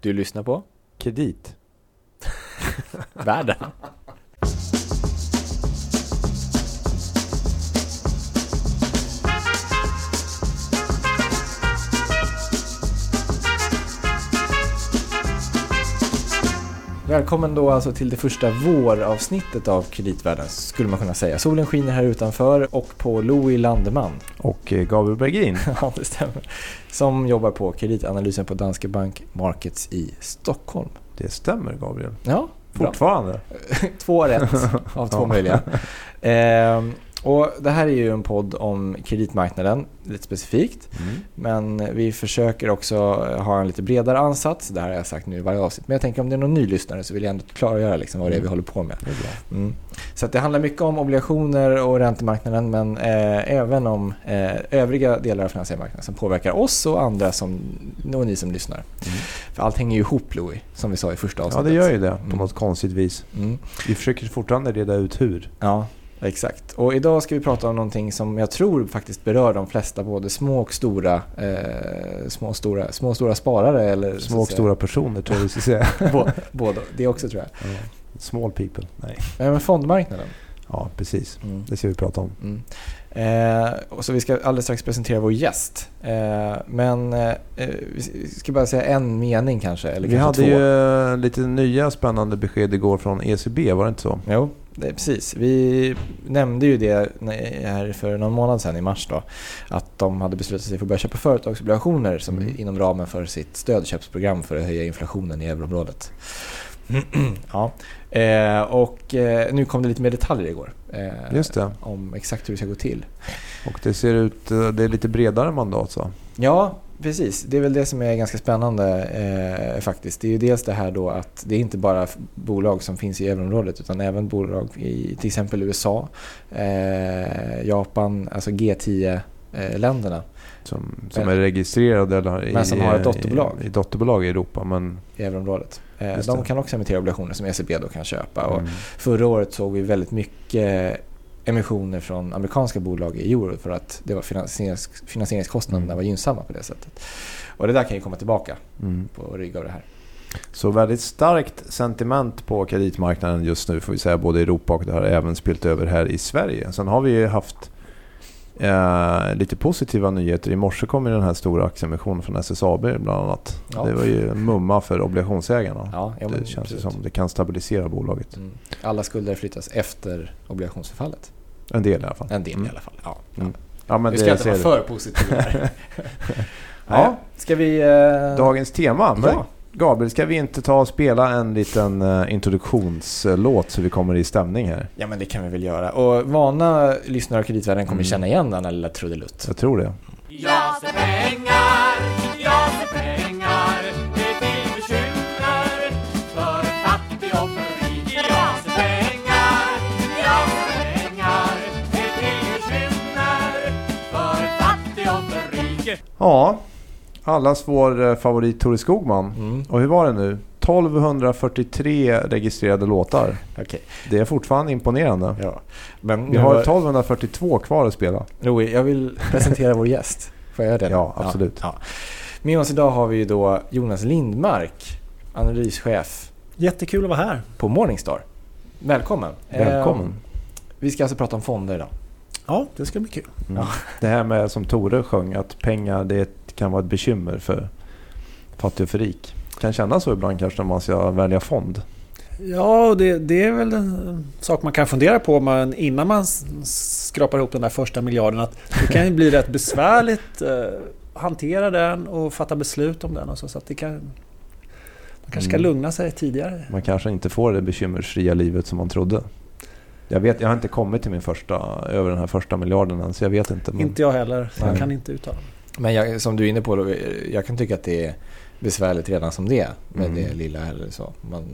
Du lyssnar på Kredit. Världen. Välkommen då alltså till det första våravsnittet av Kreditvärlden skulle man kunna säga. Solen skiner här utanför och på Louis Landeman. Och eh, Gabriel Bergin. Ja, det stämmer. Som jobbar på kreditanalysen på Danske Bank Markets i Stockholm. Det stämmer Gabriel. Ja. Fortfarande. Två rätt av två möjliga. Ehm, och det här är ju en podd om kreditmarknaden, lite specifikt. Mm. Men vi försöker också ha en lite bredare ansats. Det här har jag sagt nu i varje avsnitt. Men jag tänker om det är någon ny lyssnare så vill jag ändå klargöra liksom vad det är vi Mm. håller på med. Mm. Så det handlar mycket om obligationer och räntemarknaden men eh, även om eh, övriga delar av finansiella marknaden som påverkar oss och andra som, och ni som lyssnar. Mm. För allt hänger ju ihop Louis, som vi sa i första Ja, avsnittet. det gör ju det på Mm. något konstigt vis. Mm. Vi försöker fortfarande reda ut hur. Ja, exakt. Och idag ska vi prata om någonting som jag tror faktiskt berör de flesta, både små och stora, eh, små, och stora, små och stora sparare. Eller, Små och stora personer tror jag vi ska säga. Bå- Båda, det också tror jag. Small people. Nej. Men fondmarknaden. Ja, precis. Mm. Det ska vi prata om. Mm. Eh, och så vi ska alldeles strax presentera vår gäst. Eh, men eh, vi ska bara säga en mening kanske, eller vi kanske hade två. ju eh, lite nya spännande besked igår från ECB, var det inte så? Jo, precis. Vi nämnde ju det här för någon månad sedan i mars då. Att de hade beslutat sig för att börja köpa företagsobligationer som Mm. inom ramen för sitt stödköpsprogram för att höja inflationen i euroområdet. ja. eh, och eh, nu kom det lite mer detaljer igår. Eh, Just det. Om exakt hur det ska gå till. Och det ser ut, eh, det är lite bredare mandat så. Ja, precis. Det är väl det som är ganska spännande eh, faktiskt. Det är ju dels det här då att det är inte bara bolag som finns i euroområdet utan även bolag i till exempel USA, eh, Japan, alltså G10-länderna Som, som Men- är registrerade eller i, Men som har ett dotterbolag. I, i dotterbolag i Europa. Men, i euroområdet. Eh, de kan också emittera obligationer som ECB då kan köpa. Och mm. förra året såg vi väldigt mycket emissioner från amerikanska bolag i euro för att det var finansierings, finansieringskostnaderna Mm. var gynnsamma på det sättet. Och det där kan ju komma tillbaka Mm. på rygg av det här. Så väldigt starkt sentiment på kreditmarknaden just nu får vi säga både i Europa och det har även spilt över här i Sverige. Sen har vi ju haft eh, lite positiva nyheter. I morse kom ju den här stora aktieemissionen från SSAB bland annat. Ja. Det var ju en mumma för obligationsägarna. Ja, ja, det känns absolut. som det kan stabilisera bolaget. Mm. Alla skulder flyttas efter obligationsförfallet. En del i alla fall. En del Mm. i alla fall. Ja, Mm. Ja, men vi det ska inte vara för positiva här. Ja, ska vi... Eh... Dagens tema. Ja. Gabriel, ska vi inte ta och spela en liten eh, introduktionslåt så vi kommer i stämning här? ja, men det kan vi väl göra. Och vana lyssnare av kreditvärlden kommer Mm. känna igen den här lilla trudelutt. Jag tror det. Jag ser pengar, jag ser pengar Det är till bekymmer för fattig och för rik Jag ser pengar, jag ser pengar Det är till bekymmer för fattig och för rik Ja, allas vår eh, favorit Tore Skogman. Mm. Och hur var det nu? 1243 registrerade låtar. Okej, Det är fortfarande imponerande. ja. Men Vi har var- 1242 kvar att spela. Louis, jag vill presentera vår gäst. Får jag göra det? Ja, absolut. Ja, ja. Med oss idag har vi då Jonas Lindmark, analyschef Jättekul att vara här. på Morningstar. Välkommen. Välkommen. Eh, vi ska alltså prata om fonder idag. Ja, det ska bli kul. Mm. Ja. Det här med som Tore sjöng att pengar det kan vara ett bekymmer för fattig och för rik. Kan kännas så ibland kanske när man ska välja fond. Ja, det, det är väl en sak man kan fundera på men innan man skrapar ihop den där första miljarden. Att det kan ju bli rätt besvärligt eh, hantera den och fatta beslut om den. Och så, så att det kan, man kanske ska Mm. lugna sig tidigare. Man kanske inte får det bekymmersfria livet som man trodde. Jag, vet, jag har inte kommit till min första, över den här första miljarden än så jag vet inte. Men Inte jag heller, så jag kan inte uttala mig. Men jag, som du är inne på, då, jag kan tycka att det är besvärligt redan som det med Mm. det lilla eller så. Man,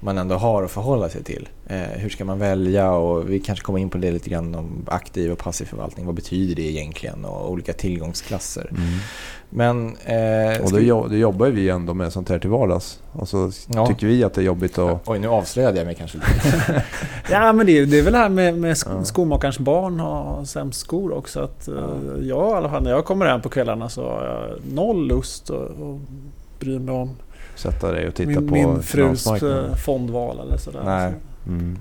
man ändå har att förhålla sig till. Eh, hur ska man välja och vi kanske kommer in på det lite grann om aktiv och passiv förvaltning. Vad betyder det egentligen och olika tillgångsklasser. Mm. Men... Eh, Och det, jo- det jobbar vi ändå med sånt här till vardags. Och så Ja. tycker vi att det är jobbigt att... Oj, nu avslöjade jag mig kanske lite. Ja, men det, är- det är väl det här med, med sk- Ja. skomakarens barn har sämst skor också. Att, eh, Ja. Jag i alla fall när jag kommer hem på kvällarna så har jag noll lust att bry mig om sätta dig och titta min, på min frus eh, fondval eller sådär. Nej. Mm.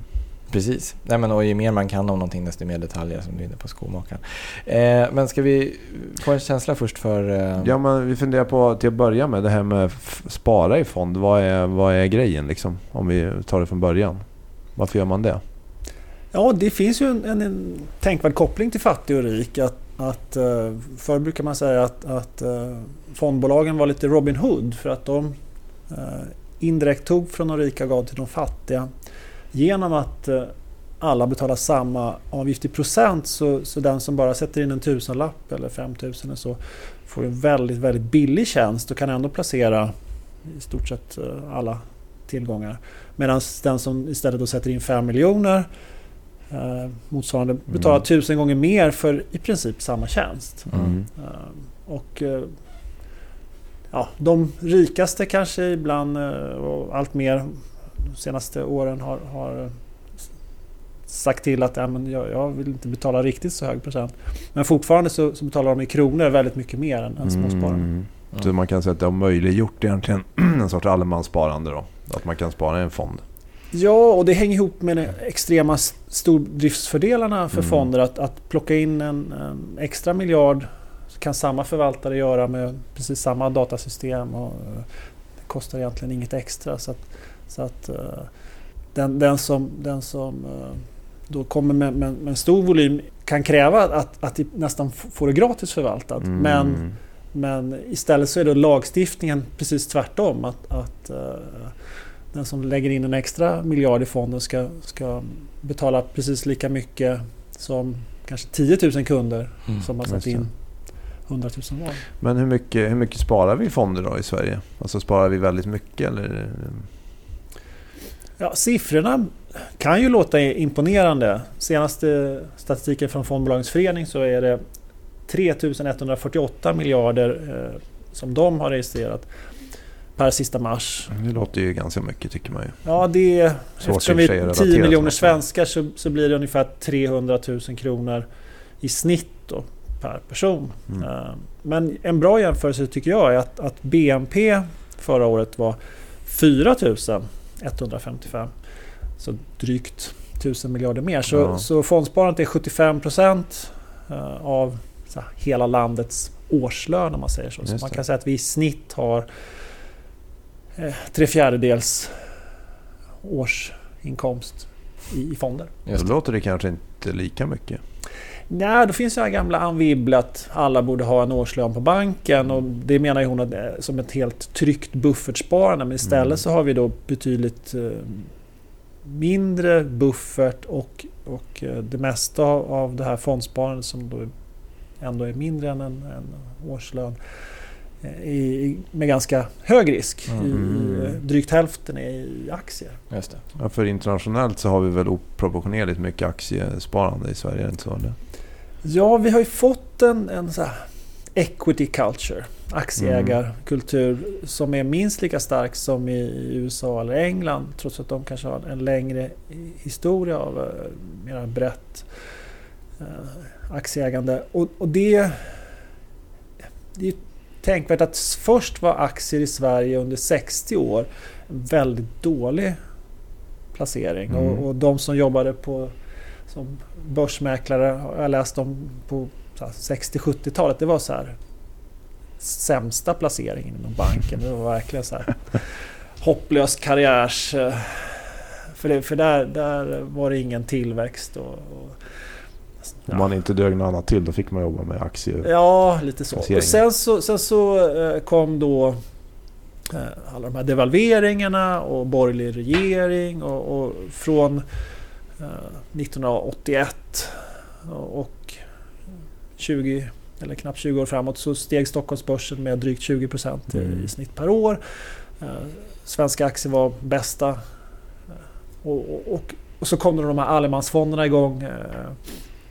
Precis. Nej, men, och ju mer man kan om någonting desto mer detaljer som du är inne på skomakaren. Eh, men ska vi få en känsla först för... Eh, Ja, men vi funderar på till att börja med det här med spara i fond. Vad är, vad är grejen liksom? Om vi tar det från början. Varför gör man det? Ja, det finns ju en, en, en tänkvärd koppling till fattig och rik. Att, att, eh, förr brukar man säga att, att eh, fondbolagen var lite Robin Hood för att de eh, indirekt tog från de rika och gav till de fattiga. Genom att eh, alla betalar samma avgift i procent så, så den som bara sätter in en tusenlapp eller 5000 eller så får en väldigt, väldigt billig tjänst och kan ändå placera i stort sett eh, alla tillgångar. Medan den som istället då sätter in 5 miljoner eh, motsvarande betalar Mm. tusen gånger mer för i princip samma tjänst. Mm. Eh, och eh, ja, de rikaste kanske ibland eh, och allt mer de senaste åren har, har sagt till att ja, men jag, jag vill inte betala riktigt så hög procent. Men fortfarande så, så betalar de i kronor väldigt mycket mer än, än småspararna. Mm. Så man kan säga att det har möjliggjort egentligen en sorts allemanssparande då? Att man kan spara i en fond? Ja, och det hänger ihop med de extrema stordriftsfördelarna för Mm. fonder. Att, att plocka in en, en extra miljard så kan samma förvaltare göra med precis samma datasystem. Och eh, det kostar egentligen inget extra. Så att, så att eh, den, den som, den som eh, då kommer med, med, med en stor volym kan kräva att, att de nästan får det gratis förvaltat. Mm. Men men istället så är då lagstiftningen precis tvärtom. Att, att eh, den som lägger in en extra miljard i fonden ska, ska betala precis lika mycket som kanske 10 000 kunder Mm. som har satt in 100 000 var. Men hur mycket, hur mycket sparar vi i fonder då i Sverige? Alltså sparar vi väldigt mycket eller? Ja, siffrorna kan ju låta imponerande. Senaste statistiken från Fondbolagens förening så är det 3 148 miljarder eh, som de har registrerat per sista mars. Det låter ju ganska mycket tycker man ju. Ja, det är, Svårt eftersom vi är att 10 relatera miljoner svenskar så, så blir det ungefär 300 000 kronor i snitt då, per person. Mm. Eh, Men en bra jämförelse tycker jag är att, att BNP förra året var 4 155. Så drygt 1000 miljarder mer. Så, Ja. så fondsparandet är 75 procent eh, av här, hela landets årslön om man säger så. Så man kan säga att vi i snitt har eh, tre fjärdedels årsinkomst i, i fonder. Just Då det. låter det kanske inte lika mycket. Nej, då finns det här gamla Anne Wibble att alla borde ha en årslön på banken och det menar ju hon att är som ett helt tryggt buffertsparande men istället Mm. så har vi då betydligt eh, mindre buffert och, och eh, det mesta av, det här fondsparandet som då ändå är mindre än en, en årslön eh, i, med ganska hög risk. Mm. i, drygt hälften är i aktier. Just det. Ja, för internationellt så har vi väl oproportionerligt mycket aktiesparande i Sverige, inte så? Eller? Ja, vi har ju fått en, en så här equity culture, aktieägarkultur som är minst lika stark som i, USA eller England trots att de kanske har en längre historia av eh, mera brett eh, aktieägande. Och, och det, det är ju tänkvärt att först var aktier i Sverige under 60 år en väldigt dålig placering. Mm. Och, och de som jobbade på som börsmäklare har jag läst om på så här 60-70-talet. Det var så här sämsta placeringen inom banken. Det var verkligen så här hopplös karriärs... eh, För, det, för där, där var det ingen tillväxt. Och, och, Om man inte dög något annat till då fick man jobba med aktier. Ja, lite så. Och sen så, sen så eh, kom då eh, alla de här devalveringarna och borgerlig regering och, och från 1981 och och 20 eller knappt 20 år framåt så steg Stockholmsbörsen med drygt 20 procent Mm. i snitt per år. Eh, Svenska aktier var bästa. Eh, Och, och, och, och så kom de här allemansfonderna igång eh,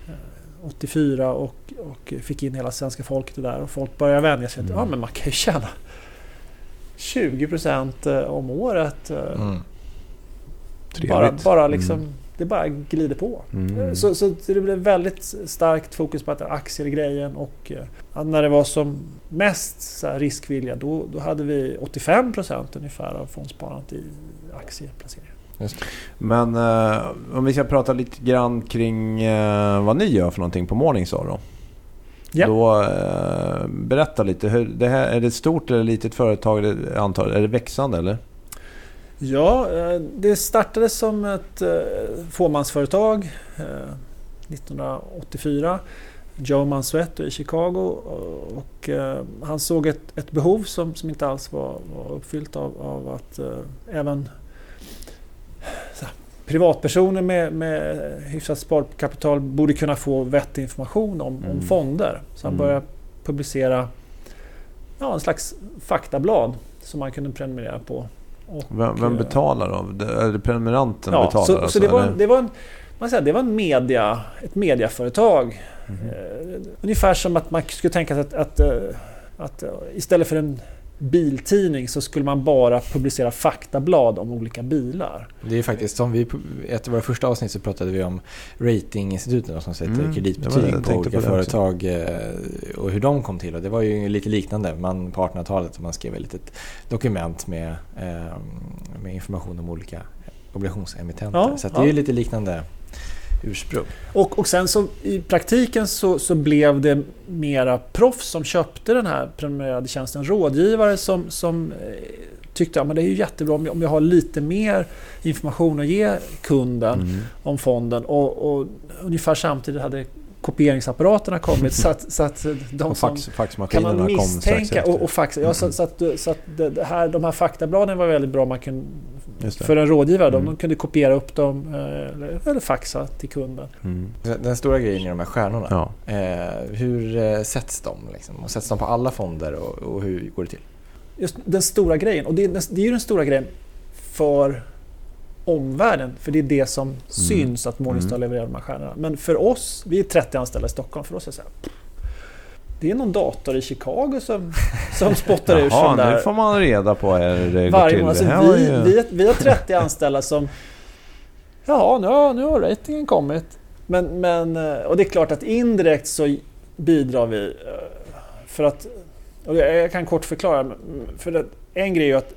eh, 84 och, och fick in hela svenska folket där och folk började vänja sig att Mm. ja, men man kan ju tjäna 20 procent eh, om året. eh, Mm. Bara, bara liksom Mm. Det bara glider på. Mm. Så, så det blev väldigt starkt fokus på att aktier är grejen och eh, när det var som mest så här riskvilja då, då hade vi 85% ungefär av fondsparandet i aktieplaceringar. Men eh, om vi ska prata lite grann kring eh, vad ni gör för någonting på Morningstar då. Ja. Då, eh, berätta lite. Hur, det här, är det ett stort eller litet företag? Antar, är det växande eller? Ja, eh, det startade som ett eh, fåmansföretag eh, 1984. Joe Mansueto i Chicago och eh, han såg ett, ett behov som, som inte alls var, var uppfyllt av, av att eh, även här, privatpersoner med, med hyfsat sparkapital borde kunna få vettig information om, Mm. om fonder. Så han Mm. började publicera ja, en slags faktablad som man kunde prenumerera på. Och, Vem, vem eh, betalar då? Det- Är det prenumeranten Ja, betalar? så, alltså, så det, var, det var en man säger, det var en media, ett mediaföretag. Mhm. Eh, ungefär som att man skulle tänka sig att, att, eh, att eh, istället för en biltidning så skulle man bara publicera faktablad om olika bilar. Det är ju faktiskt som vi, i ett av våra första avsnitt så pratade vi om ratinginstituten som sätter Mm, det var det kreditbetyg på olika på det också. företag eh, och hur de kom till. Och det var ju lite liknande man, på 1800-talet. Man skrev ett litet dokument med, eh, med information om olika obligationsemittenter. Ja, så att det ja. är ju lite liknande ursprung. Och, och sen så i praktiken så, så blev det mera proffs som köpte den här prenumererade tjänsten. Rådgivare som, som eh, tyckte att ja, det är ju jättebra om jag, om jag har lite mer information att ge kunden Mm. om fonden. Och, och ungefär samtidigt hade kopieringsapparaterna kommit så att, så att de Och som fax, kan faxmaskinerna man misstänka och, och fax, ja, så, så att, så att det, här, de här faktabladen var väldigt bra. Man kunde. För en rådgivare, Mm. de kunde kopiera upp dem eh, eller, eller faxa till kunden. Mm. Den stora grejen är de här stjärnorna. Ja. Eh, hur eh, sätts de? Liksom? Och sätts de på alla fonder och, och hur går det till? just den stora grejen. Och det, är- det är ju den stora grejen för omvärlden. För det är det som syns att Morningstar Mm. levererar de här stjärnorna. Men för oss, vi är 30 anställda i Stockholm, för oss är det så här, Det är någon dator i Chicago som, som spottar ur Jaha, sån där nu får man reda på hur det går till. Alltså, vi, ju- vi, vi har 30 anställda som... Ja, nu har, nu har ratingen kommit. Men, men, eh, och det är klart att indirekt så bidrar vi eh, för att... Och jag kan kort förklara. För att en grej är ju att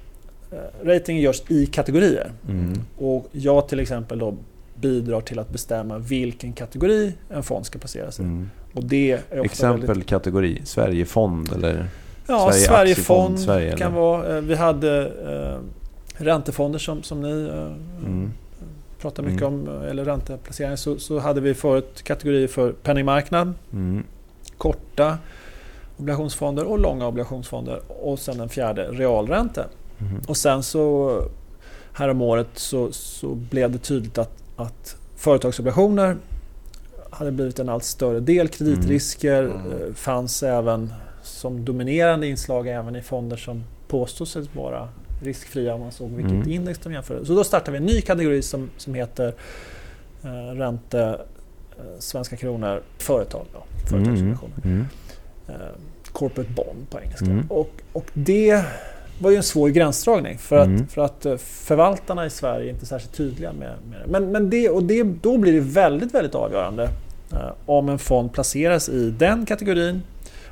eh, ratingen görs i kategorier. Mm. Och jag till exempel då bidrar till att bestämma vilken kategori en fond ska placeras i. Mm. Och det är Exempel väldigt... kategori? Sverigefond eller? Ja, Sverige Sverigefond Sverige, kan eller? vara. eh, Vi hade eh, räntefonder som, som ni eh, Mm. pratar mycket Mm. om, eller ränteplaceringar, så, så hade vi förut kategorier för penningmarknad, Mm. korta obligationsfonder och långa obligationsfonder och sen den fjärde realränta. Mm. Och sen så härom året så, så blev det tydligt att, att företagsobligationer hade blivit en allt större del. Kreditrisker Mm. Mm. eh, fanns även som dominerande inslag även i fonder som påstås vara riskfria om man såg vilket Mm. index de jämförde. Så då startade vi en ny kategori som, som heter eh, ränte, eh, svenska kronor, företag. Då, företagsobligationer. Mm. Eh, corporate bond på engelska. Mm. Och, och det var ju en svår gränsdragning för att, Mm. för att eh, förvaltarna i Sverige är inte särskilt tydliga med, med det. Men, men det, och det, då blir det väldigt, väldigt avgörande eh, om en fond placeras i den kategorin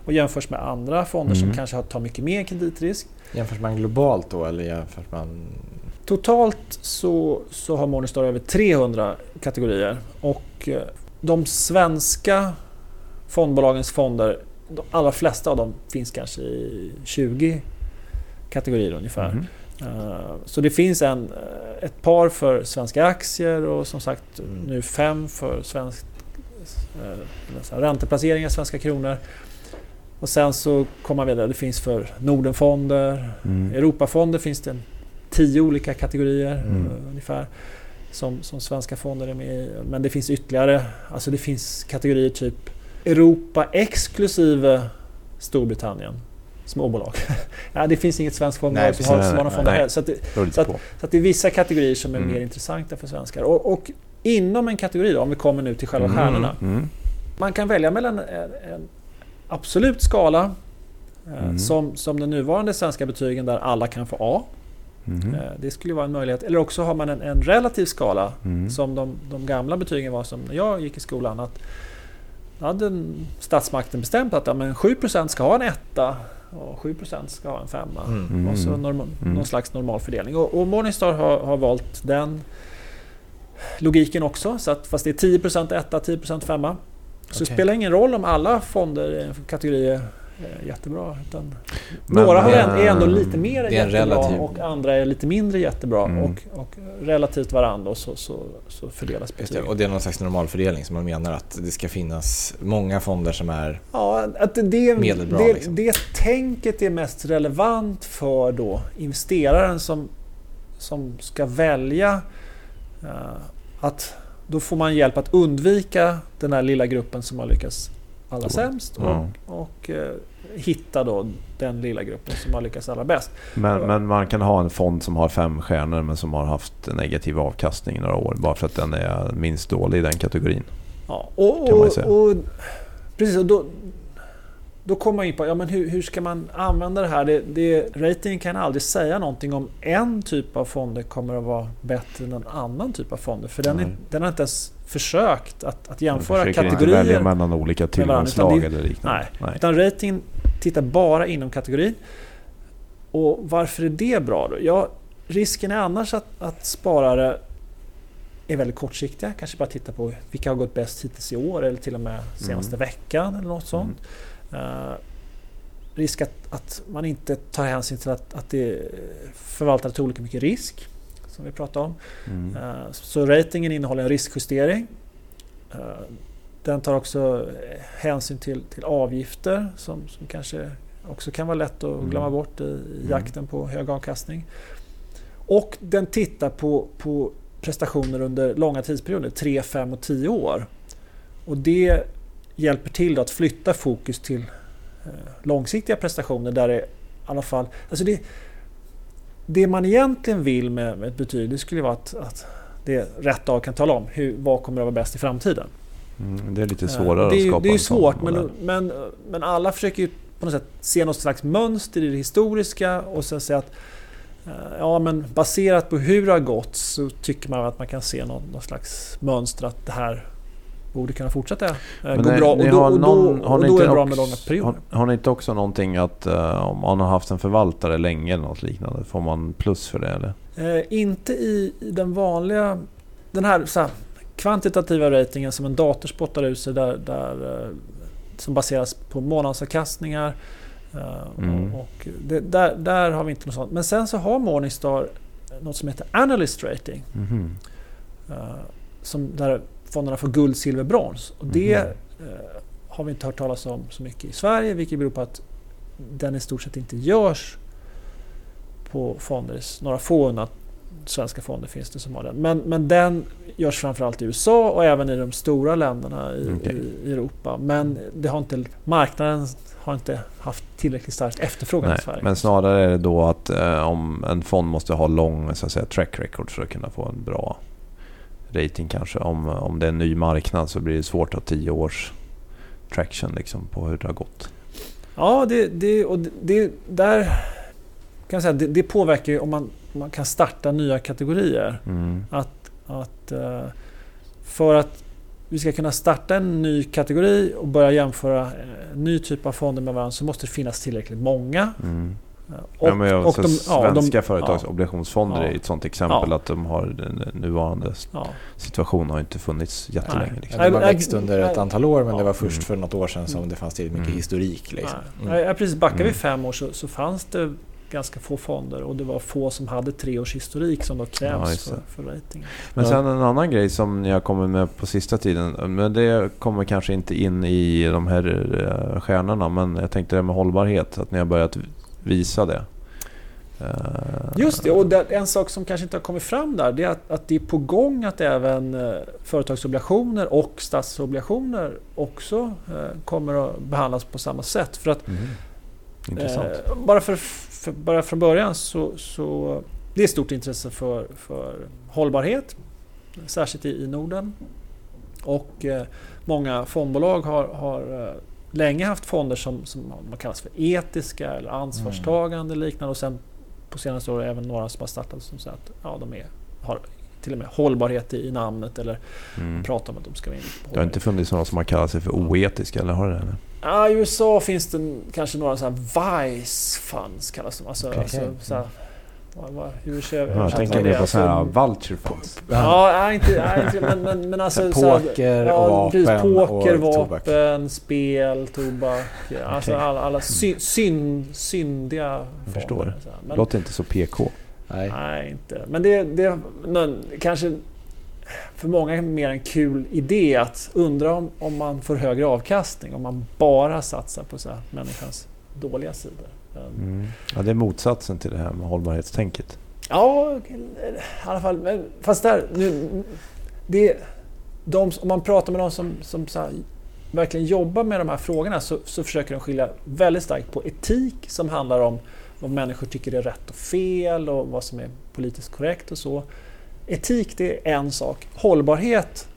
och jämförs med andra fonder som Mm. kanske har- tar mycket mer kreditrisk. Jämförs man globalt då eller jämförs man... Totalt så, så har Morningstar över 300 kategorier och eh, de svenska fondbolagens fonder, de allra flesta av dem finns kanske i 20 kategorier ungefär. Mm. Eh, Så det finns en, eh, ett par för svenska aktier och som sagt Mm. nu fem för svensk, eh, så här, ränteplaceringar, svenska kronor. Och sen så kommer man vidare, det finns för Nordenfonder, Mm. Europafonder finns det tio olika kategorier Mm. eh, ungefär. Som, som svenska fonder är med i. Men det finns ytterligare, alltså det finns kategorier typ Europa exklusive Storbritannien. Småbolag. ja, det finns inget svenskt fondbolag som har nej, fonder nej. heller. Så, att det, Beror lite Så att- så att det är vissa kategorier som är Mm. mer intressanta för svenskar. Och, och inom en kategori då, om vi kommer nu till själva Mm. stjärnorna. Mm. Man kan välja mellan en, en absolut skala eh, Mm. som, som den nuvarande svenska betygen där alla kan få A. Mhm. Eh, Det skulle vara en möjlighet. Eller också har man en, en relativ skala Mm. som de, de gamla betygen var som när jag gick i skolan. Att hade en- statsmakten bestämt att ja, men 7% ska ha en etta och 7% ska ha en femma. Mm. Mm. Och så norm- Mm. någon slags normal fördelning. Och, och Morningstar har, har valt den logiken också. Så att, fast det är 10% etta, 10% femma. Så det Okej. spelar ingen roll om alla fonder i är jättebra. Utan Men, några har eh, en- är ändå lite mer jättebra relativ- och andra är lite mindre jättebra. Mm. Och, och relativt varandra så, så, så fördelas betygen. Och det är någon slags normalfördelning som man menar att det ska finnas många fonder som är... Ja, att det, det, Medelbra, det, liksom. det tänket är mest relevant för då investeraren som, som ska välja eh, att då får man hjälp att undvika den här lilla gruppen som har lyckats allra sämst och, Ja. och eh, hitta då den lilla gruppen som har lyckats allra bäst. Men, men man kan ha en fond som har fem stjärnor men som har haft negativ avkastning i några år bara för att den är minst dålig i den kategorin. Ja, och, Kan man ju och, och, precis, och då, då kommer man in på ja, men hur, hur ska man använda det här. Det, det, ratingen kan aldrig säga någonting om en typ av fonder kommer att vara bättre än en annan typ av fonder. För den, är, Nej. den har inte ens försökt att, att jämföra försöker inte välja mellan olika det- eller liknande. Nej. Utan ratingen tittar bara inom kategorin. Och varför är det bra då? Ja, risken är annars att, att sparare är väldigt kortsiktiga. Kanske bara tittar på vilka har gått bäst hittills i år eller till och med senaste Mm. veckan eller något sånt. Eh, risk att, att man inte tar hänsyn till att, att det förvaltar till olika mycket risk. Som vi pratade om. Mm. Eh, Så ratingen innehåller en riskjustering. Eh, Den tar också hänsyn till, till avgifter som, som kanske också kan vara lätt att Mm. glömma bort i, i Mm. jakten på hög avkastning. Och den tittar på, på prestationer under långa tidsperioder, 3, 5 och 10 år. Och det hjälper till att flytta fokus till eh, långsiktiga prestationer där det i alla fall... Alltså det, det man egentligen vill med, ett betyg det skulle vara att, att det rätt dag kan tala om hur, vad kommer att vara bäst i framtiden. Mm. Det är lite Eh, svårare det är, att skapa Det är ju svårt men, men, men alla försöker ju på något sätt se något slags mönster i det historiska och sen säga att eh, Ja men baserat på hur det har gått så tycker man att man kan se någon, någon slags mönster att det här borde kunna fortsätta eh, gå nej, bra. Och då, har och då, någon- har och ni då är det bra också- med långa perioder. Har, har ni inte också någonting att eh, om man har haft en förvaltare länge eller något liknande, får man plus för det eller? Eh, inte i, i den vanliga... Den här, så här kvantitativa ratingen som en dator spottar ut sig där, där, eh, som baseras på månadsavkastningar. Eh, Mm. och, och det, där, där har vi inte något sånt. Men sen så har Morningstar något som heter Analyst Rating. Mhm. eh, som där fonderna får guld, silver, brons. Och det eh, har vi inte hört talas om så mycket i Sverige vilket beror på att den i stort sett inte görs på fonder. Några få svenska fonder finns det som har den. Men, men den görs framförallt i USA och även i de stora länderna i, i, i Europa. Men det har inte, marknaden har inte haft tillräckligt stark efterfrågan Nej, i Sverige. men snarare är det då att eh, om en fond måste ha lång så att säga, track record för att kunna få en bra rating kanske. Om, om det är en ny marknad så blir det svårt att ha tio års traction liksom, på hur det har gått. Ja, det, det, och det, där kan jag säga, det, det påverkar ju om man, man kan starta nya kategorier. Mm. Att, att eh, för att vi ska kunna starta en ny kategori och börja jämföra eh, en ny typ av fonder med varandra så måste det finnas tillräckligt många. Mm. Eh, ja, men och också de- ja, de- svenska företagsobligationsfonder Ja. är ett sånt exempel Ja. att de har den nuvarande Ja. situationen har inte funnits jättelänge. Nej. Liksom. Ja, det Nej, växt under ett antal år men det Ja. var först Mm. för något år sedan som det fanns tillräckligt mycket Mm. historik. Liksom. Nej. Mm. Ja, precis. Backar vi Mm. fem år så, så fanns det ganska få fonder och det var få som hade tre års historik som då Ja, krävs för, för ratingen. Men Ja. sen en annan grej som ni har kommit med på sista tiden. Men det kommer kanske inte in i de här eh, stjärnorna. Men jag tänkte det med hållbarhet. Att ni har börjat visa det. Eh, Just det, och det, en sak som kanske inte har kommit fram där det är att, att det är på gång att även eh, företagsobligationer och statsobligationer också eh, kommer att behandlas på samma sätt. För att Mm. Eh, bara, för, för, bara från början så, så det är stort intresse för, för hållbarhet, särskilt i, i Norden. Och eh, många fondbolag har, har länge haft fonder som, som man kallas för etiska eller ansvarstagande och liknande och sen på senaste år även några som har startat som säger att ja, de är, har till och med hållbarhet i, namnet eller Mm. pratar om att de ska vara inriktade på Det har inte funnits några som har kallat sig för oetiska, eller har det? Ja, I USA finns det kanske några så här Vice Funds kallas de. Alltså, Okej. alltså så här, hur ser, hur jag tänker det? mer på sådana här Alltså, vulture funds. Ja, nej, inte, nej, inte men, men, men alltså... så här- Poker och ja, vapen Poker, och tobak. vapen, spel, tobak. Alltså Okej. alla, alla sy, synd, syndiga Jag förstår. former, så här. Men, Låter inte så PK. Nej. Nej, inte. Men det, det men, kanske för många är mer en kul idé att undra om, om man får högre avkastning om man bara satsar på så här, människans dåliga sidor. Men- Mm. Ja, det är motsatsen till det här med hållbarhetstänket. Ja, i alla fall. Men, fast där, nu, det, de, om man pratar med de som, som så här, verkligen jobbar med de här frågorna så, så försöker de skilja väldigt starkt på etik som handlar om vad människor tycker är rätt och fel och vad som är politiskt korrekt och så. Etik det är en sak. Hållbarhet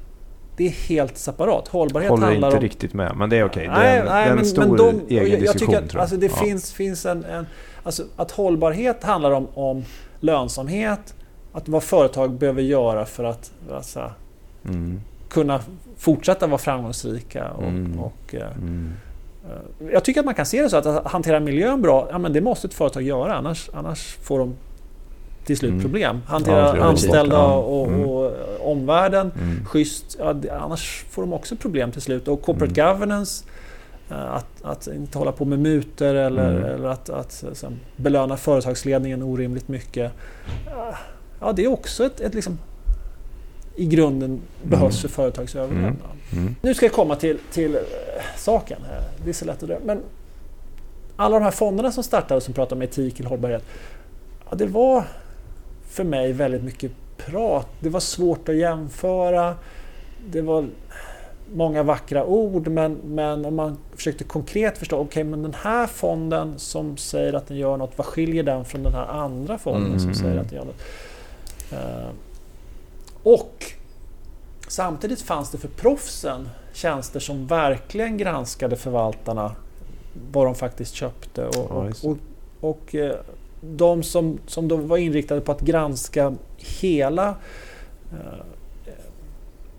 det är helt separat. Hållbarhet Håller handlar inte om... riktigt med, men det är okej. Det är en, nej, det är en men, stor men de, egen jag, jag diskussion tycker att tror jag. alltså, det Ja. finns, finns en, en... Alltså att hållbarhet handlar om, om lönsamhet, att vad företag behöver göra för att alltså, Mm. kunna fortsätta vara framgångsrika. Och, Mm. och, eh, Mm. eh, jag tycker att man kan se det så att, att hantera miljön bra, ja, men det måste ett företag göra annars, annars får de till slut Mm. problem. Ja, Hantera är anställda det. och, Mm. och eh, omvärlden Mm. schysst. Ja, annars får de också problem till slut. Och corporate Mm. governance, eh, att, att inte hålla på med mutor eller, Mm. eller att, att eh, som, belöna företagsledningen orimligt mycket. Eh, Ja, det är också ett, ett liksom, i grunden behövs Mm. för företags överlevnad. Mm. Nu ska jag komma till, till saken. här. Det är så lätt att dra. Men alla de här fonderna som startade som pratar om etik eller hållbarhet. Ja, det var för mig väldigt mycket prat. Det var svårt att jämföra. Det var många vackra ord men, men om man försökte konkret förstå, okej men den här fonden som säger att den gör något, vad skiljer den från den här andra fonden Mm, som säger att den gör något? Eh, och samtidigt fanns det för proffsen tjänster som verkligen granskade förvaltarna, vad de faktiskt köpte och, och, och, och eh, de som, som då var inriktade på att granska hela eh,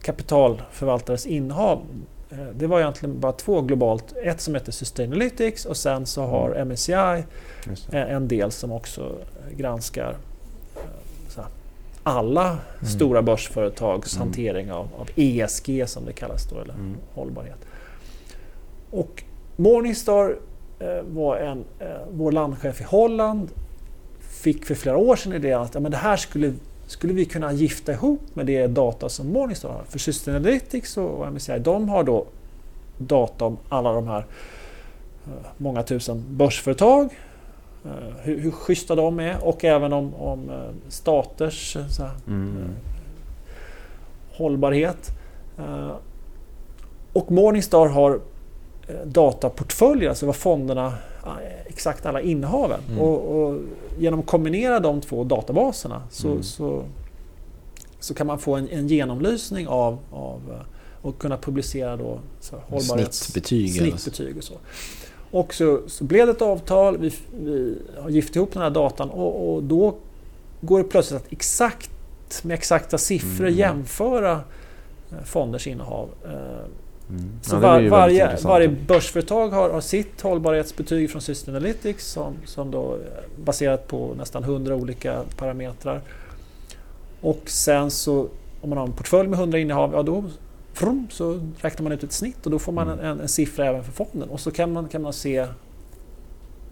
kapitalförvaltares innehav. Eh, Det var egentligen bara två globalt. Ett som heter Sustainalytics och sen så har MSCI det. en del som också granskar eh, alla Mm. stora börsföretags Mm. hantering av, av ESG som det kallas då, eller Mm. hållbarhet. Och Morningstar eh, var en, eh, vår landchef i Holland fick för flera år sedan idén att ja, men det här skulle, skulle vi kunna gifta ihop med det data som Morningstar har. För Sustainalytics och, MSCI de har då data om alla de här eh, många tusen börsföretag. eh, Hur, hur schyssta de är och även om, om eh, staters så här, Mm. hållbarhet. Och Morningstar har dataportföljer, alltså vad fonderna, exakt alla innehaven. Mm. Och, och genom att kombinera de två databaserna så, Mm. så, så kan man få en, en genomlysning av, av eh, och kunna publicera då så hållbarhets- Snittbetyg snittbetyg och så. Och så, så blev det ett avtal, vi, vi har gift ihop den här datan och, och då går det plötsligt att exakt med exakta siffror Mm. jämföra eh, fonders innehav. Eh, Mm. Så Ja, var, varje, varje börsföretag har, har sitt hållbarhetsbetyg från Sustainalytics som, som då är baserat på nästan 100 olika parametrar. Och sen så om man har en portfölj med 100 innehav, ja då frum, så räknar man ut ett snitt och då får man Mm. en, en siffra även för fonden. Och så kan man, kan man se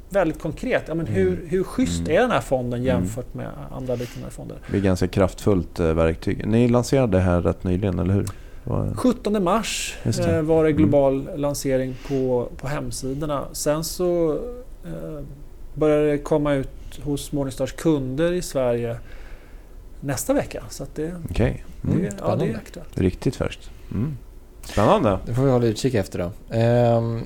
väldigt konkret, ja, men hur, Mm. hur schysst Mm. är den här fonden Mm. jämfört med andra liknande fonder? Det blir ganska kraftfullt eh, verktyg. Ni lanserade det här rätt nyligen, eller hur? Vad- 17 mars det. Mm. eh, var det global lansering på, på hemsidorna. Sen så eh, började det komma ut hos Morningstars kunder i Sverige nästa vecka. Så att det, Okej. Mm. det, ja, det är aktuellt. Riktigt färskt. Mm. Spännande. Det får vi hålla utkik efter då. Ehm,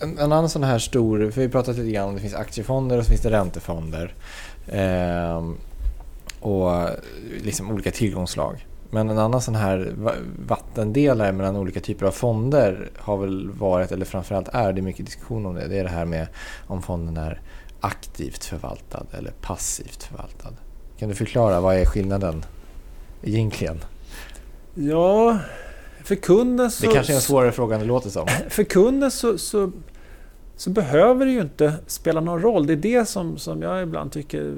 en, en annan sån här stor, för vi pratat lite grann om det finns aktiefonder och så finns det räntefonder. Ehm, och liksom olika tillgångslag. Men en annan sån här va- vattendelare mellan olika typer av fonder har väl varit, eller framförallt är, det är mycket diskussion om det. Det är det här med om fonden är aktivt förvaltad eller passivt förvaltad? Kan du förklara vad är skillnaden egentligen? Ja, för kunden så... Det kanske är en svårare fråga än det låter som. För kunden så, så, så behöver det ju inte spela någon roll. Det är det som, som jag ibland tycker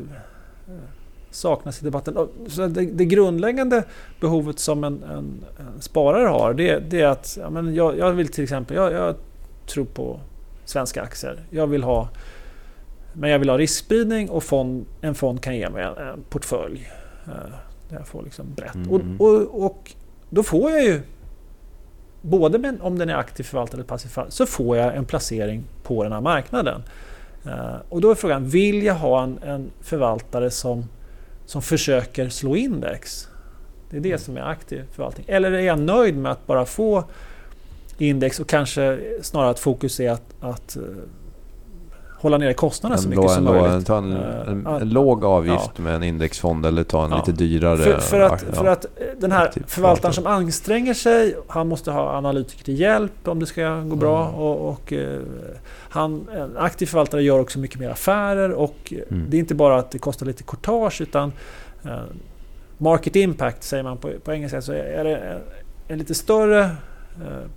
saknas i debatten. Så det, det grundläggande behovet som en, en, en sparare har det, det är att ja, men jag, jag vill till exempel, jag, jag tror på svenska aktier. Jag vill ha men jag vill ha riskspridning och fond, en fond kan ge mig en, en portfölj. eh, Där jag får liksom brett. Mm. Och, och, och då får jag ju både med, om den är aktiv förvaltad eller passiv förvaltad, så får jag en placering på den här marknaden. Eh, och då är frågan, vill jag ha en, en förvaltare som, som försöker slå index? Det är det som är aktiv förvaltning. Eller är jag nöjd med att bara få index och kanske snarare att fokus är att, att eh, hålla nere kostnaderna så mycket som möjligt. ta en, Eh, en, ja. en låg avgift med en indexfond eller ta en Ja. lite dyrare... För, för, att, ja. för att eh, den här förvaltaren förvaltare. som anstränger sig, han måste ha analytiker till hjälp om det ska gå bra. Mm. Och, och, eh, han, en aktiv förvaltare gör också mycket mer affärer och Mm. det är inte bara att det kostar lite courtage utan market impact säger man på, på engelska. Så är det en, en lite större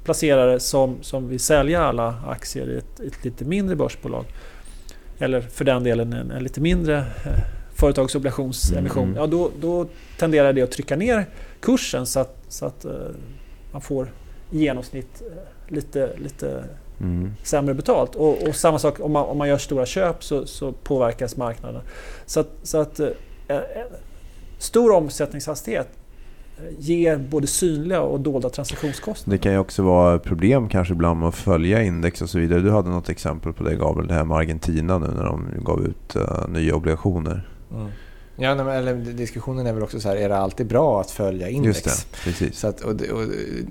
placerare som, som vill sälja alla aktier i ett, ett lite mindre börsbolag. Eller för den delen en, en lite mindre eh, företagsobligationsemission. Mm. Ja, då, då tenderar det att trycka ner kursen så att, så att eh, man får i genomsnitt eh, lite, lite Mm. sämre betalt. Och, och samma sak om man, om man gör stora köp så, så påverkas marknaden. Så att, så att eh, eh, stor omsättningshastighet eh, ger både synliga och dolda transaktionskostnader. Det kan ju också vara problem kanske ibland med att följa index och så vidare. Du hade något exempel på det Gabriel, det här med Argentina nu när de gav ut eh, nya obligationer. Mm. Ja, nej, men, eller, diskussionen är väl också så här, är det alltid bra att följa index? Just det, precis. Så att, och, och,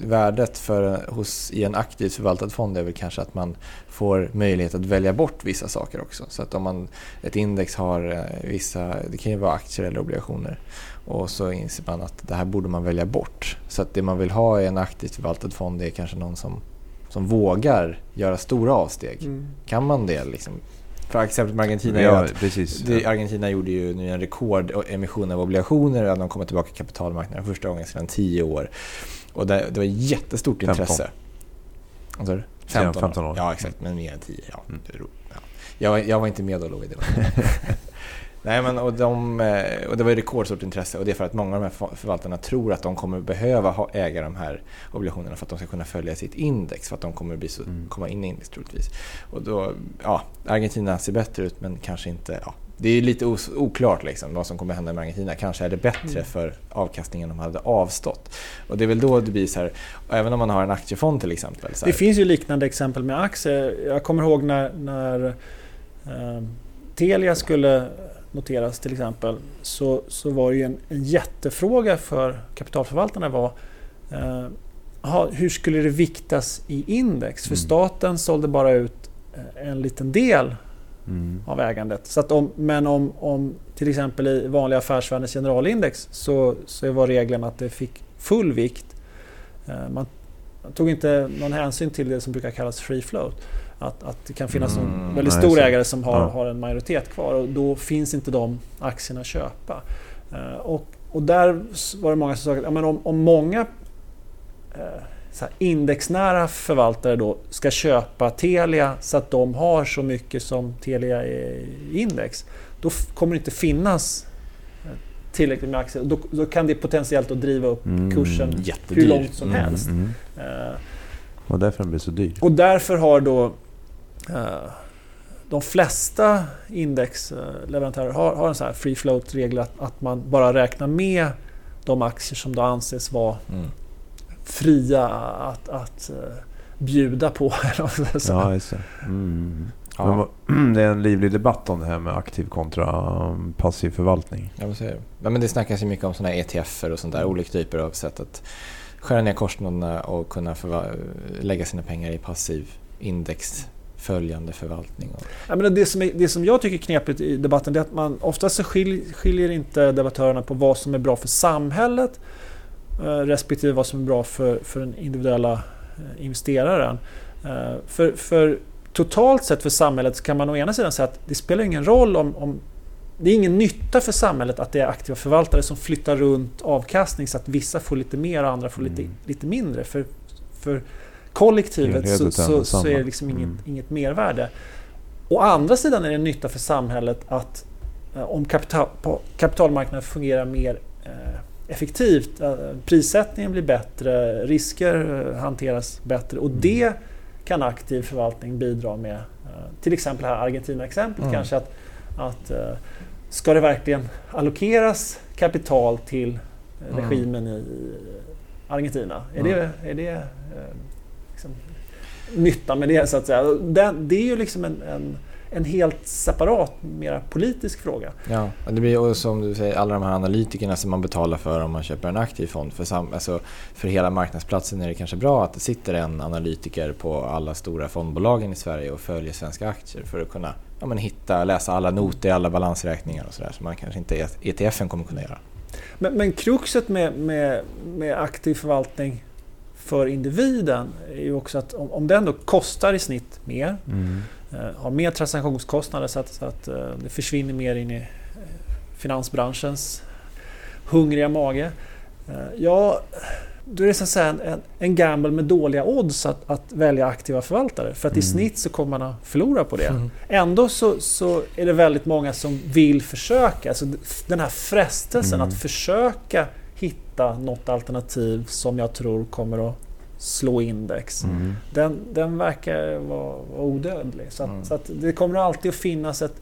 värdet för, hos, i en aktivt förvaltad fond är väl kanske att man får möjlighet att välja bort vissa saker också. Så att om man, ett index har eh, vissa, det kan ju vara aktier eller obligationer. Och så inser man att det här borde man välja bort. Så att det man vill ha i en aktivt förvaltad fond är kanske någon som, som vågar göra stora avsteg. Mm. Kan man det? Liksom? För exemplet med Argentina är Ja, att precis. det, Argentina gjorde ju nu en rekordemission av obligationer. De kommer tillbaka till kapitalmarknaden första gången sedan 10 år. Och det, det var jättestort 15. intresse. Vad sa du? Sedan 15 år. Ja, exakt. Men mer än 10. Ja, Mm. är ja. Jag, var- jag var inte med då. Det var. Nej, men och, de, eh, och det var ju rekordstort intresse och det är för att många av de här för- förvaltarna tror att de kommer behöva ha, äga de här obligationerna för att de ska kunna följa sitt index för att de kommer bli så, Mm. komma in i index troligtvis. Och då, ja, Argentina ser bättre ut men kanske inte, ja, det är lite oklart liksom, vad som kommer hända med Argentina. Kanske är det bättre Mm. för avkastningen de hade avstått. Och det är väl då det blir så här, även om man har en aktiefond till exempel. Det finns ju liknande exempel med aktier. Jag kommer ihåg när, när eh, Telia skulle noteras till exempel så, så var ju en, en jättefråga för kapitalförvaltarna var eh, aha, hur skulle det viktas i index? För Mm. staten sålde bara ut eh, en liten del Mm. av ägandet. Så att om, men om, om till exempel i vanliga affärsvärldens generalindex så, så var regeln att det fick full vikt. Eh, man tog inte någon hänsyn till det som brukar kallas free float. Att, att det kan finnas Mm, en väldigt nej, stor så- ägare som har, ja. har en majoritet kvar och då finns inte de aktierna att köpa. Eh, Och, och där var det många som sa att ja, men om, om många här indexnära förvaltare då ska köpa Telia så att de har så mycket som Telia är i index. Då kommer det inte finnas eh, tillräckligt med aktier. Då, då kan det potentiellt att driva upp Mm. kursen jättedyr. hur långt som Mm, helst. Mm. Eh, Och därför den blir så dyr. och därför har då de flesta indexleverantörer har, har en sån här free float-regel att, att man bara räknar med de aktier som då anses vara Mm. fria att, att eh, bjuda på. Ja, just det. Mm. Ja. Men det är en livlig debatt om det här med aktiv kontra um, passiv förvaltning. Ja? Ja, men det snackas ju mycket om sådana här ETFer och sånt där. Olika typer av sätt att skära ner kostnaderna och kunna lägga sina pengar i passiv indexföljande förvaltning. Och, Ja, men det, som är, det som jag tycker är knepigt i debatten är att man oftast så skiljer, skiljer inte debattörerna på vad som är bra för samhället eh, respektive vad som är bra för, för den individuella eh, investeraren. Eh, för, för totalt sett för samhället så kan man å ena sidan säga att det spelar ingen roll om, om det är ingen nytta för samhället att det är aktiva förvaltare som flyttar runt avkastning så att vissa får lite mer och andra får lite, Mm. lite mindre. För, för kollektivet så, så, så är det liksom inget, Mm. inget mervärde. Å andra sidan är det en nytta för samhället att eh, om kapital, kapitalmarknaden fungerar mer eh, effektivt, eh, prissättningen blir bättre, risker hanteras bättre och Mm. det kan aktiv förvaltning bidra med. Till exempel här Argentina-exemplet Mm. kanske att, att ska det verkligen allokeras kapital till eh, Mm. regimen i Argentina? Är Mm. det, är det liksom, nytta med det så att säga? Det, det är ju liksom en, en, en helt separat, mera politisk fråga. Ja, det blir ju som du säger, alla de här analytikerna som man betalar för om man köper en aktiv fond. För, sam, alltså, för hela marknadsplatsen är det kanske bra att det sitter en analytiker på alla stora fondbolagen i Sverige och följer svenska aktier för att kunna ja, men hitta, läsa alla noter, alla balansräkningar och sådär som man kanske inte ETFen kommer kunna göra. Men, men kruxet med, med, med aktiv förvaltning för individen är ju också att om, om den då kostar i snitt mer, Mm. eh, har mer transaktionskostnader så att, så att eh, det försvinner mer in i eh, finansbranschens hungriga mage. Ja, då är det så en, en, en gamble med dåliga odds att, att välja aktiva förvaltare. För att i Mm. snitt så kommer man att förlora på det. Mm. Ändå så, så är det väldigt många som vill försöka. Alltså den här frestelsen Mm. att försöka hitta något alternativ som jag tror kommer att slå index. Mm. Den, den verkar vara, vara odödlig. Så, att, Mm. så det kommer alltid att finnas ett,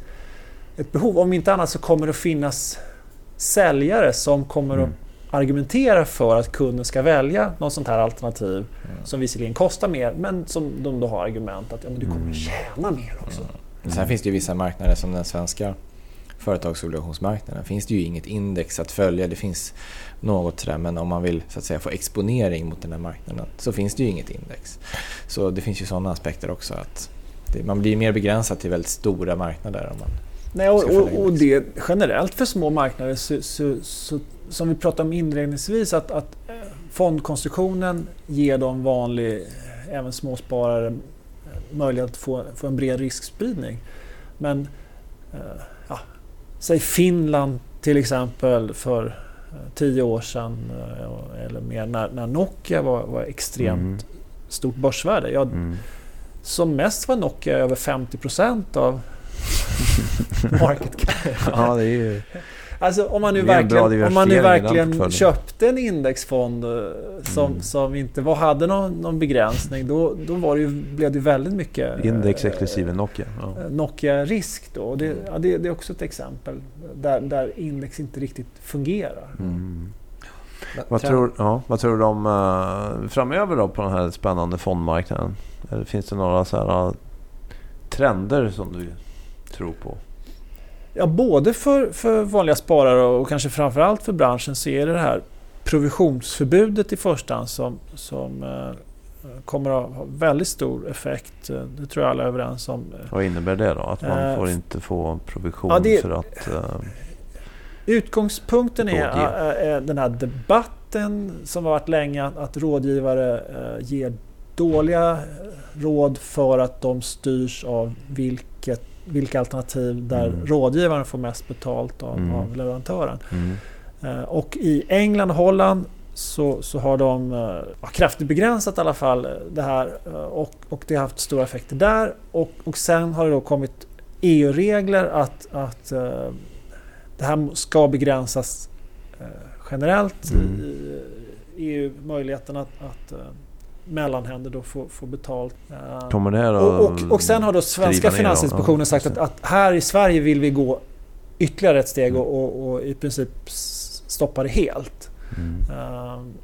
ett behov. Om inte annat så kommer det att finnas säljare som kommer Mm. att argumentera för att kunden ska välja något sånt här alternativ Mm. som visserligen kostar mer men som de då har argument att ja, men du kommer Mm. tjäna mer också. Sen finns det ju vissa marknader som den svenska företagsobligationsmarknaden. finns det ju inget index att följa. Det finns något sådär men om man vill så att säga få exponering mot den här marknaden så finns det ju inget index. Så det finns ju sådana aspekter också. att det, Man blir mer begränsad till väldigt stora marknader. Om man, Nej, och, och, och det generellt för små marknader så, så, så, som vi pratade om inledningsvis att, att eh, fondkonstruktionen ger de vanlig, eh, även småsparare, eh, möjlighet att få, få en bred riskspridning. Men eh, säg Finland till exempel för eh, tio år sedan eh, eller mer när, när Nokia var, var extremt Mm. stort börsvärde. Ja, Mm. Som mest var Nokia över 50% av market cap. Ja, det är ju... Alltså om man nu verkligen, om man nu verkligen köpte en indexfond eh, som, Mm. som inte var, hade någon, någon begränsning då, då var det ju, blev det väldigt mycket Index eh, exklusive Nokia. Ja. Nokia-risk då. Det, ja, det, det är också ett exempel där, där index inte riktigt fungerar. Mm. Vad, tror, ja, vad tror du om eh, framöver då på den här spännande fondmarknaden? Eller finns det några så här, trender som du tror på? Ja, både för, för vanliga sparare och kanske framförallt för branschen så är det det här provisionsförbudet i första hand som, som eh, kommer att ha väldigt stor effekt. Eh, Det tror jag alla är överens om. Vad innebär det då? Att man Eh, får inte få provision ja, det- för att... Utgångspunkten är den här debatten som har varit länge att, rådgivare ger dåliga råd för att de styrs av vilket, vilka alternativ där Mm. rådgivaren får mest betalt av, Mm. av leverantören. mm. Eh, Och i England och Holland så, så har de eh, ja, kraftigt begränsat i alla fall eh, det här och, och det har haft stora effekter där. Och, och sen har det då kommit EU-regler att, att det här ska begränsas generellt Mm. i EU. Möjligheten att, att mellanhänder då får, får betalt. Eh, Kommer det här och, och, och sen har då svenska? Finansinspektionen sagt att, att här i Sverige vill vi gå ytterligare ett steg och, och, och i princip stoppa det helt. Mm. Ehm,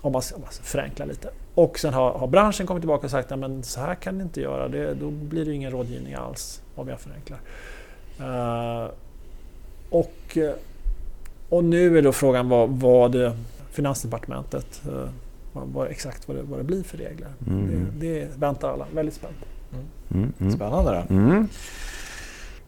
om, man, om man förenklar lite. Och sen har, har branschen kommit tillbaka och sagt att så här kan ni inte göra. Det, då blir det ingen rådgivning alls om jag förenklar. Ehm, och, och nu är då frågan vad, vad Finansdepartementet eh, vad, vad, exakt vad det, vad det blir för regler. Mm. Det, det väntar alla väldigt spänt. Mm. Mm. Spännande då. Mm.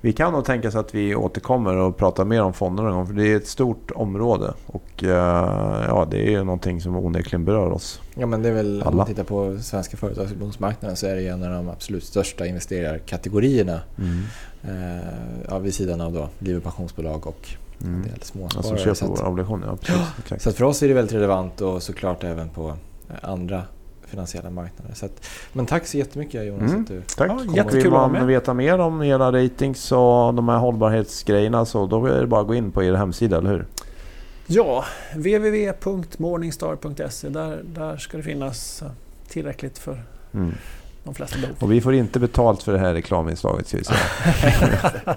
Vi kan nog tänka oss att vi återkommer och pratar mer om fonder någon gång. För det är ett stort område. Och eh, ja, det är ju någonting som onekligen berör oss. Ja men det är väl, om Alla. man tittar på svenska företagsobligationsmarknaden så är det en av de absolut största investerarkategorierna. Eh, ja, vid sidan av då liv och pensionsbolag och en Mm. del Alltså småsparare. köper så, att, obligationer. Ja, precis. Exakt. så att för oss är det väldigt relevant och såklart även på eh, andra finansiella marknader. Så att, men tack så jättemycket Jonas Mm. att du Tack. Ja, jättekul Vill man med. veta mer om era ratings och de här hållbarhetsgrejerna så då är det bara att gå in på er hemsida, eller hur? Ja, www.morningstar.se. Där, där ska det finnas eh, tillräckligt för Mm. de flesta behov. Och vi får inte betalt för det här reklaminslaget ska vi säga.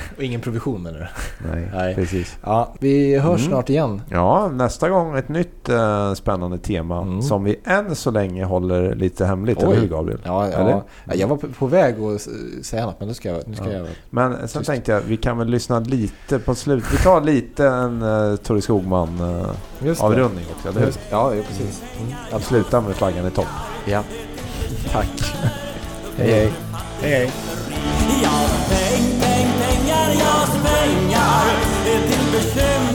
Och ingen provision menar du? Nej, Nej. precis. Ja, vi hörs Mm. snart igen. Ja, nästa gång ett nytt eh, spännande tema Mm. som vi än så länge håller lite hemligt, Oj. eller hur Gabriel? Ja, ja. Ja, jag var på, på väg att säga något men nu ska jag, nu ska Ja. jag Men sen Tyst. tänkte jag, vi kan väl lyssna lite på slut. Vi tar lite en uh, Tore Skogman uh, Just det. avrundning också, eller hur? Just- Ja, precis. Mm. Att sluta med flaggan i topp. Ja. Tack. hej, hej. Hej, hej. Är till bekymmer